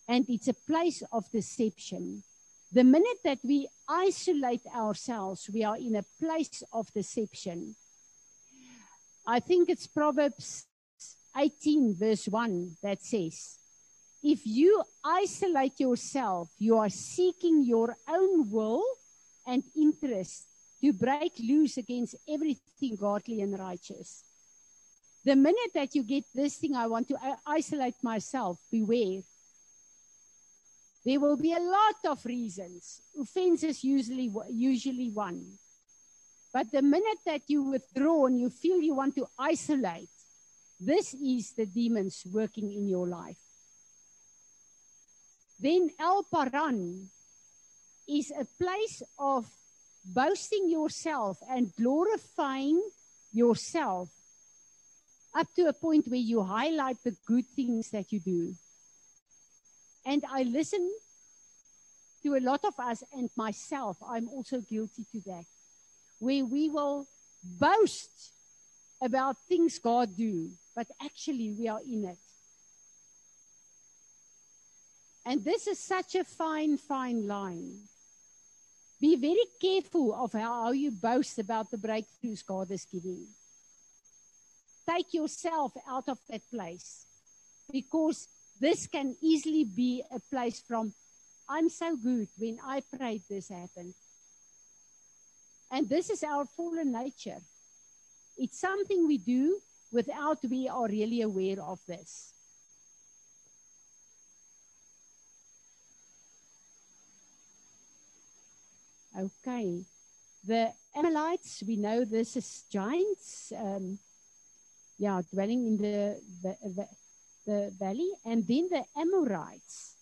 and it's a place of deception. The minute that we isolate ourselves, we are in a place of deception. I think it's Proverbs 18, verse 1, that says, If you isolate yourself, you are seeking your own will and interest to break loose against everything godly and righteous. The minute that you get this thing, I want to isolate myself, beware there will be a lot of reasons. Offense is usually usually one. But the minute that you withdraw and you feel you want to isolate, this is the demons working in your life. Then El Paran is a place of boasting yourself and glorifying yourself up to a point where you highlight the good things that you do. And I listen to a lot of us and myself. I'm also guilty to that. Where we will boast about things God do, but actually we are in it. And this is such a fine, fine line. Be very careful of how, you boast about the breakthroughs God is giving. Take yourself out of that place because this can easily be a place from, I'm so good when I prayed, this happened. And this is our fallen nature. It's something we do without we are really aware of this. Okay. The Amalekites, we know this is giants, um, yeah, dwelling in the, the, the the valley, and then the Amorites.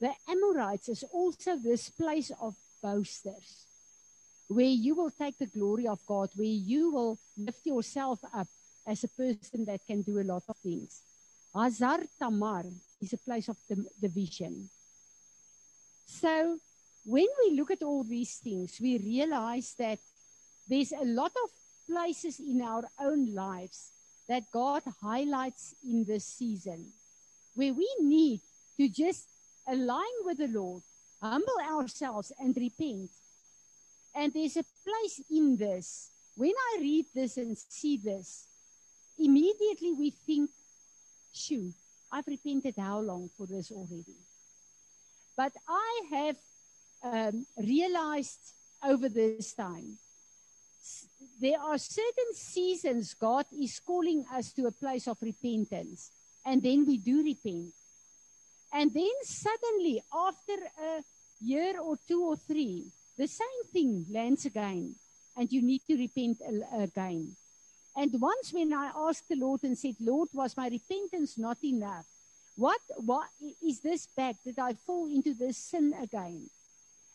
The Amorites is also this place of boasters, where you will take the glory of God, where you will lift yourself up as a person that can do a lot of things. Hazar Tamar is a place of division. So, when we look at all these things, we realize that there's a lot of places in our own lives that God highlights in this season where we need to just align with the Lord, humble ourselves, and repent. And there's a place in this. When I read this and see this, immediately we think, shoo, I've repented how long for this already? But I have um, realized over this time, there are certain seasons God is calling us to a place of repentance, and then we do repent. And then suddenly, after a year or two or three, the same thing lands again, and you need to repent again. And once when I asked the Lord and said, Lord, was my repentance not enough? What, what is this back that I fall into this sin again?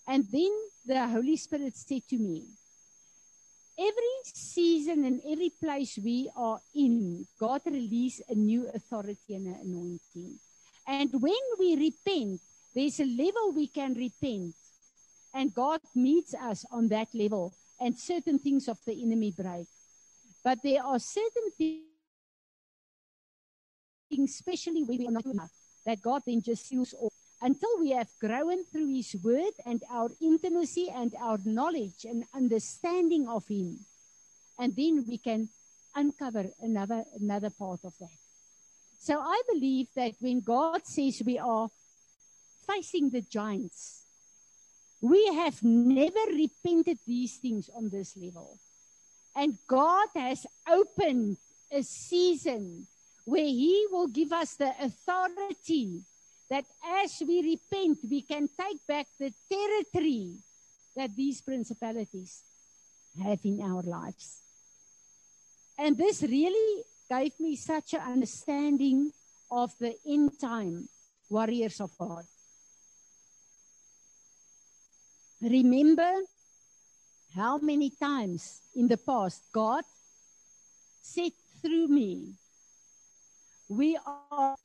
And then the Holy Spirit said to me, Every season and every place we are in, God releases a new authority and an anointing. And when we repent, there's a level we can repent. And God meets us on that level, and certain things of the enemy break. But there are certain things, especially when we are not enough, that God then just seals off until we have grown through His Word and our intimacy and our knowledge and understanding of Him. And then we can uncover another, another part of that. So I believe that when God says we are facing the giants, we have never repented these things on this level. And God has opened a season where He will give us the authority that as we repent, we can take back the territory that these principalities have in our lives. And this really gave me such an understanding of the end time warriors of God. Remember how many times in the past God said through me, we are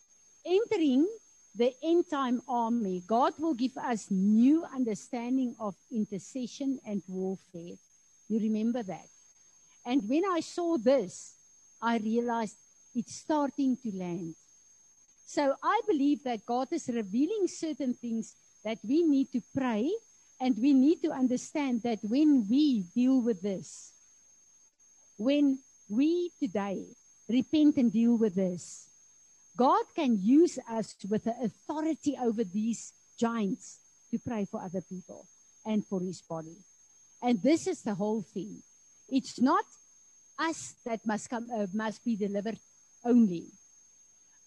entering the end time army. God will give us new understanding of intercession and warfare. You remember that? And when I saw this, I realized it's starting to land. So I believe that God is revealing certain things that we need to pray and we need to understand that when we deal with this, when we today repent and deal with this, God can use us with the authority over these giants to pray for other people and for his body. And this is the whole thing. It's not us that must come uh, must be delivered only.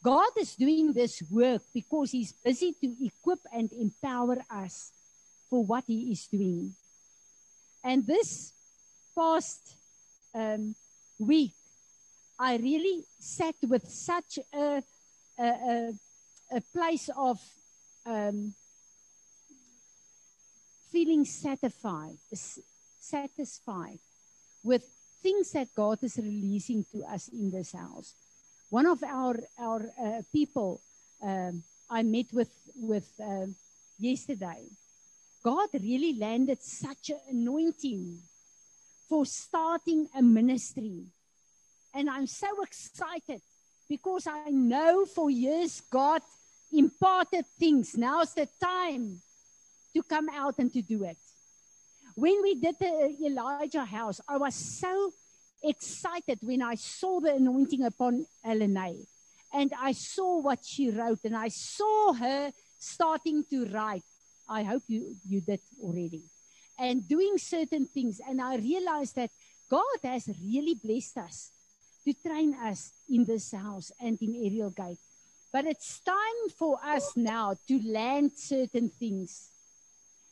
God is doing this work because he's busy to equip and empower us for what he is doing. And this past um, week, I really sat with such a, a, a, a place of um, feeling satisfied, satisfied with things that God is releasing to us in this house. One of our our uh, people um, I met with with um yesterday. God really landed such an anointing for starting a ministry. And I'm so excited because I know for years God imparted things. Now's the time to come out and to do it. When we did the Elijah house, I was so excited when I saw the anointing upon Elena. And I saw what she wrote, and I saw her starting to write. I hope you, you did already. And doing certain things. And I realized that God has really blessed us to train us in this house and in Ariel Gate. But it's time for us now to land certain things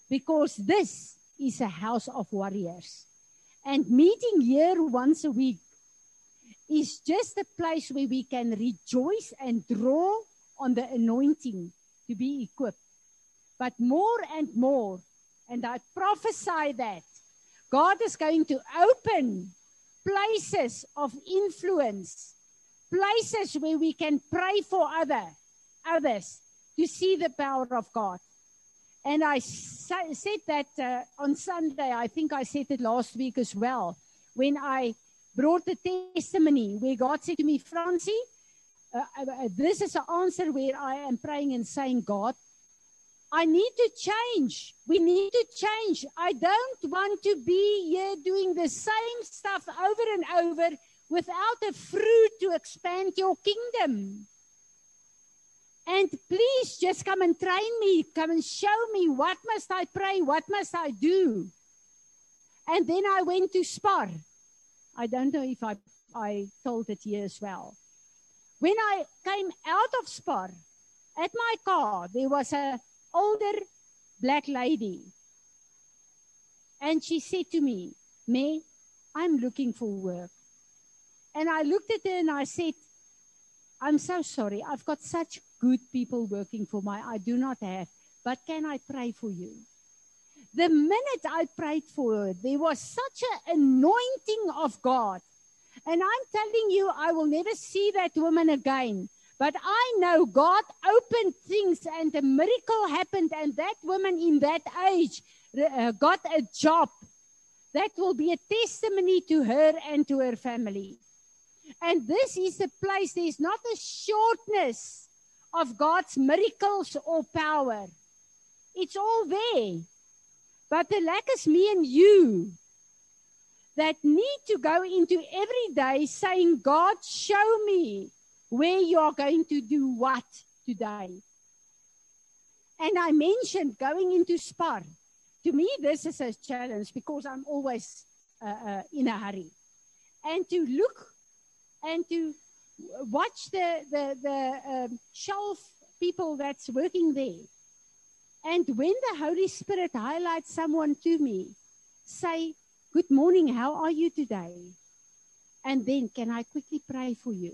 because this is a house of warriors. And meeting here once a week is just a place where we can rejoice and draw on the anointing to be equipped. But more and more, and I prophesy that God is going to open places of influence, places where we can pray for other others to see the power of God. And I sa- said that uh, on Sunday. I think I said it last week as well when I brought the testimony where God said to me, Francie, uh, uh, this is an answer where I am praying and saying, God, I need to change. We need to change. I don't want to be here doing the same stuff over and over without a fruit to expand your kingdom. And please just come and train me, come and show me what must I pray, what must I do. And then I went to Spar. I don't know if I, I told it here as well. When I came out of Spar, at my car, there was a older black lady. And she said to me, May, I'm looking for work. And I looked at her and I said, I'm so sorry. I've got such good people working for me. I do not have. But can I pray for you? The minute I prayed for her, there was such an anointing of God. And I'm telling you, I will never see that woman again. But I know God opened things and a miracle happened, and that woman in that age uh, got a job. That will be a testimony to her and to her family. And this is a place, there's not a shortness of God's miracles or power. It's all there. But the lack is me and you that need to go into every day saying, God, show me where you are going to do what today. And I mentioned going into Spar. To me, this is a challenge because I'm always uh, uh, in a hurry. And to look and to watch the, the, the um, shelf people that's working there. And when the Holy Spirit highlights someone to me, say, Good morning, how are you today? And then, can I quickly pray for you?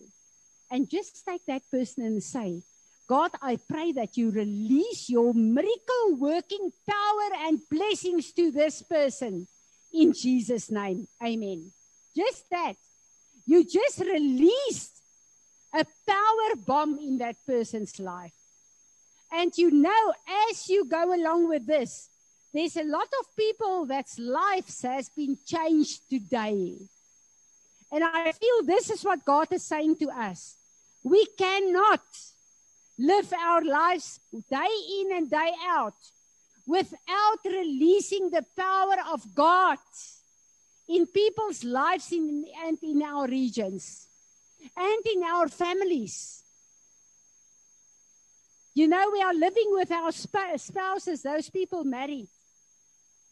And just take that person and say, God, I pray that you release your miracle working power and blessings to this person in Jesus' name. Amen. Just that. You just released a power bomb in that person's life. And you know, as you go along with this, there's a lot of people that's lives has been changed today. And I feel this is what God is saying to us. We cannot live our lives day in and day out without releasing the power of God in people's lives in, and in our regions and in our families. You know, we are living with our spouses, those people married.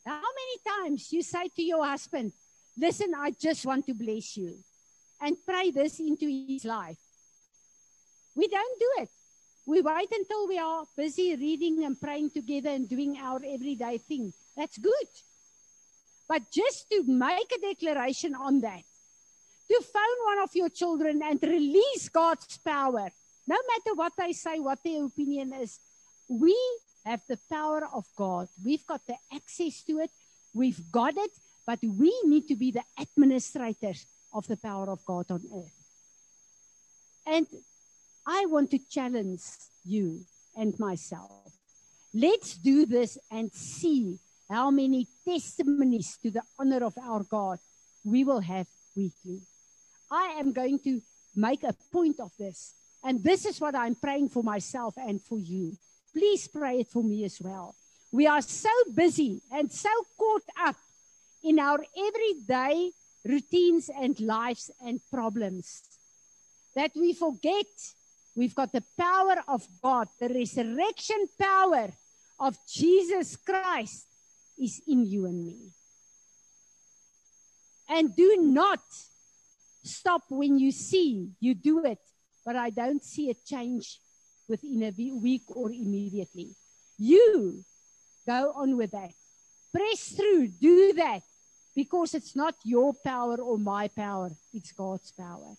How many times you say to your husband, Listen, I just want to bless you, and pray this into his life. We don't do it. We wait until we are busy reading and praying together and doing our everyday thing. That's good. But just to make a declaration on that, to phone one of your children and release God's power, no matter what they say, what their opinion is, we have the power of God. We've got the access to it. We've got it, but we need to be the administrators of the power of God on earth. And I want to challenge you and myself. Let's do this and see how many testimonies to the honor of our God we will have weekly. I am going to make a point of this. And this is what I'm praying for myself and for you. Please pray it for me as well. We are so busy and so caught up in our everyday routines and lives and problems that we forget We've got the power of God, the resurrection power of Jesus Christ is in you and me. And do not stop when you see you do it, but I don't see a change within a week or immediately. You go on with that. Press through, do that because it's not your power or my power, it's God's power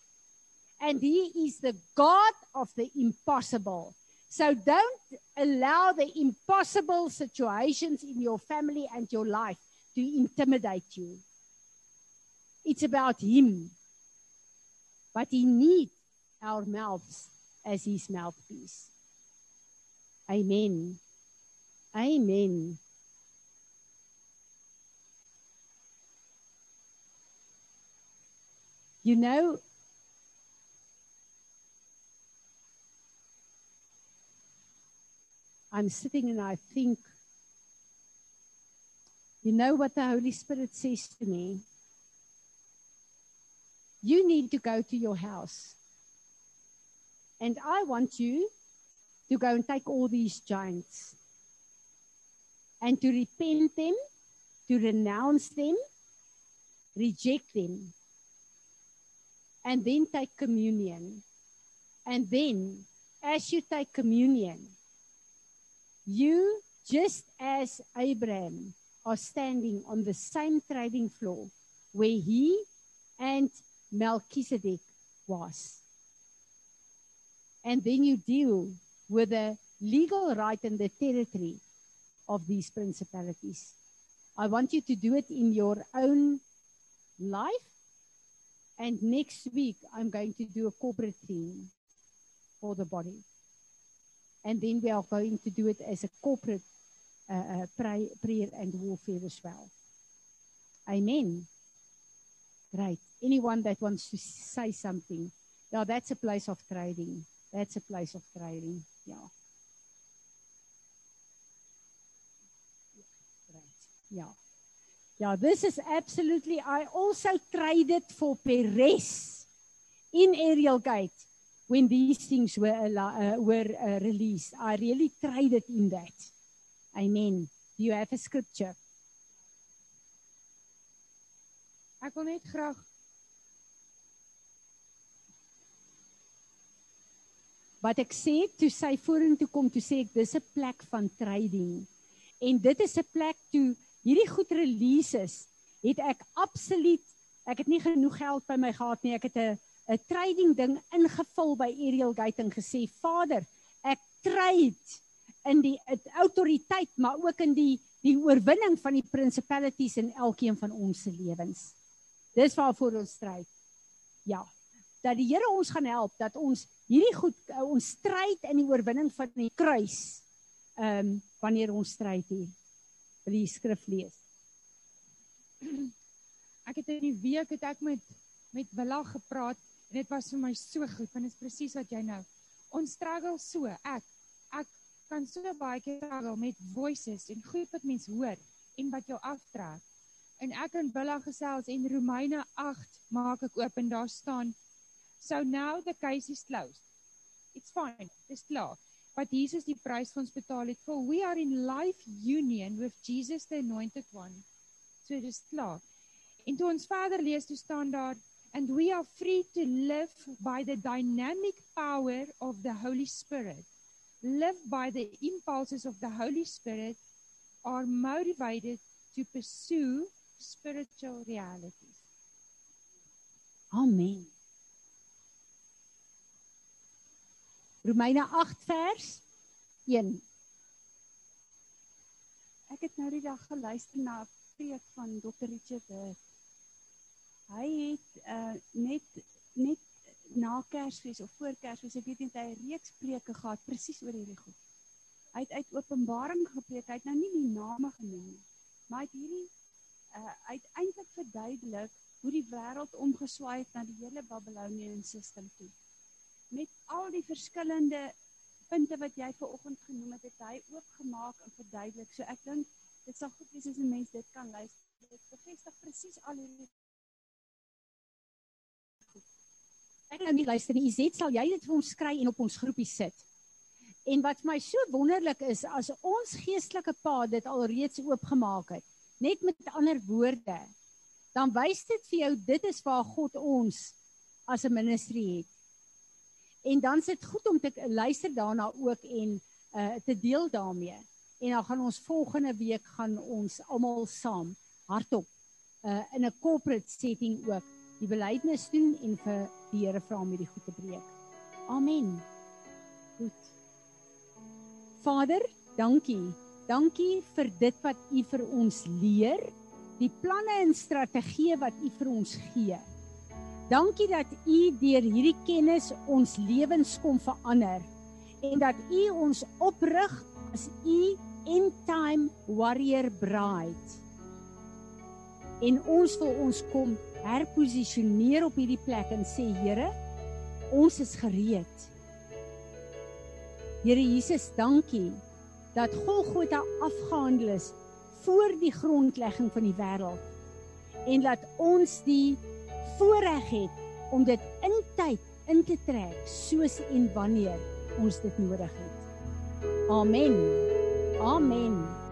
and He is the God of the impossible. So don't allow the impossible situations in your family and your life to intimidate you. It's about Him. But He needs our mouths as His mouthpiece. Amen. Amen. You know, I'm sitting and I think, you know what the Holy Spirit says to me? You need to go to your house. And I want you to go and take all these giants and to repent them, to renounce them, reject them, and then take communion. And then, as you take communion, you, just as Abraham, are standing on the same trading floor where he and Melchizedek was. And then you deal with the legal right and the territory of these principalities. I want you to do it in your own life. And next week, I'm going to do a corporate theme for the body. And then we are going to do it as a corporate uh, uh, pray, prayer and warfare as well. Amen. Right. Anyone that wants to say something? Yeah, that's a place of trading. That's a place of trading. Yeah. Right. Yeah. Yeah, this is absolutely. I also traded for Perez in Ariel Gate when these things were uh, were uh, released. I really traded in that. Amen. Do you have a scripture? Ek wil net graag wat ek sê toe sy vorentoe kom toe sê ek dis 'n plek van trading. En dit is 'n plek toe hierdie goed releases, het ek absoluut ek het nie genoeg geld by my gehad nie. Ek het 'n 'n trading ding ingevul by Ariel Gate en gesê, "Vader, ek trade in die autoriteit, maar ook in die die oorwinning van die principalities in elkeen van ons se lewens." Dis waarvoor ons stryd. Ja. Dat die Here ons gaan help dat ons hierdie goed ons stryd in die oorwinning van die kruis ehm um, wanneer ons stryd hier die skrif lees. Ek het in die week het ek met met Willa gepraat en dit was vir my so goed want dit is presies wat jy nou. Ons struggle so. Ek ek kan so baie keer struggle met voices en goed wat mense hoor en wat jou aftrek. En ek en Willa gesels en Romeine 8 maak ek oop en daar staan So now the case is closed. It's fine. Dis klaar wat Jesus die prys vir ons betaal het. For we are in life union with Jesus the anointed one. So dis klaar. En toe ons verder lees, toe staan daar and we are free to live by the dynamic power of the Holy Spirit. Live by the impulses of the Holy Spirit are motivated to pursue spiritual realities. Amen. Romeine 8 vers 1. Ek het nou die dag geluister na 'n preek van Dr. Richard Hurt. Hy het uh, net net na Kersfees of voor Kersfees, ek weet nie, hy reeks preke gehad presies oor hierdie goed. Hy het uit Openbaring gepreek. Hy het nou nie die name genoem nie, maar hy het hierdie uh, uiteindelik verduidelik hoe die wêreld omgeswaai het na die hele Babylonian system toe met al die verskillende punte wat jy ver oggend genoem het, het hy oopgemaak en verduidelik. So ek dink dit sal goed wees as 'n mens dit kan luister. Dit bevestig presies al hierdie Ek nou nie luister nie. Izet, sal jy dit vir ons skry en op ons groepie sit? En wat my so wonderlik is, as ons geestelike pa dit alreeds oopgemaak het, net met ander woorde, dan wys dit vir jou dit is waar God ons as 'n ministry het. En dan is dit goed om te luister daarna ook en uh te deel daarmee. En dan gaan ons volgende week gaan ons almal saam hardop uh in 'n corporate setting ook die belydenis doen en vir die Here vra om hierdie goed te breek. Amen. Goed. Vader, dankie. Dankie vir dit wat U vir ons leer, die planne en strategieë wat U vir ons gee. Dankie dat U deur hierdie kennis ons lewens kom verander en dat U ons oprig as U end time warrior bride. En ons wil ons kom herposisioneer op hierdie plek en sê Here, ons is gereed. Here Jesus, dankie dat Golgotha afgehandel is voor die grondlegging van die wêreld en dat ons die voorreg het om dit in tyd in te trek soos en wanneer ons dit nodig het. Amen. Amen.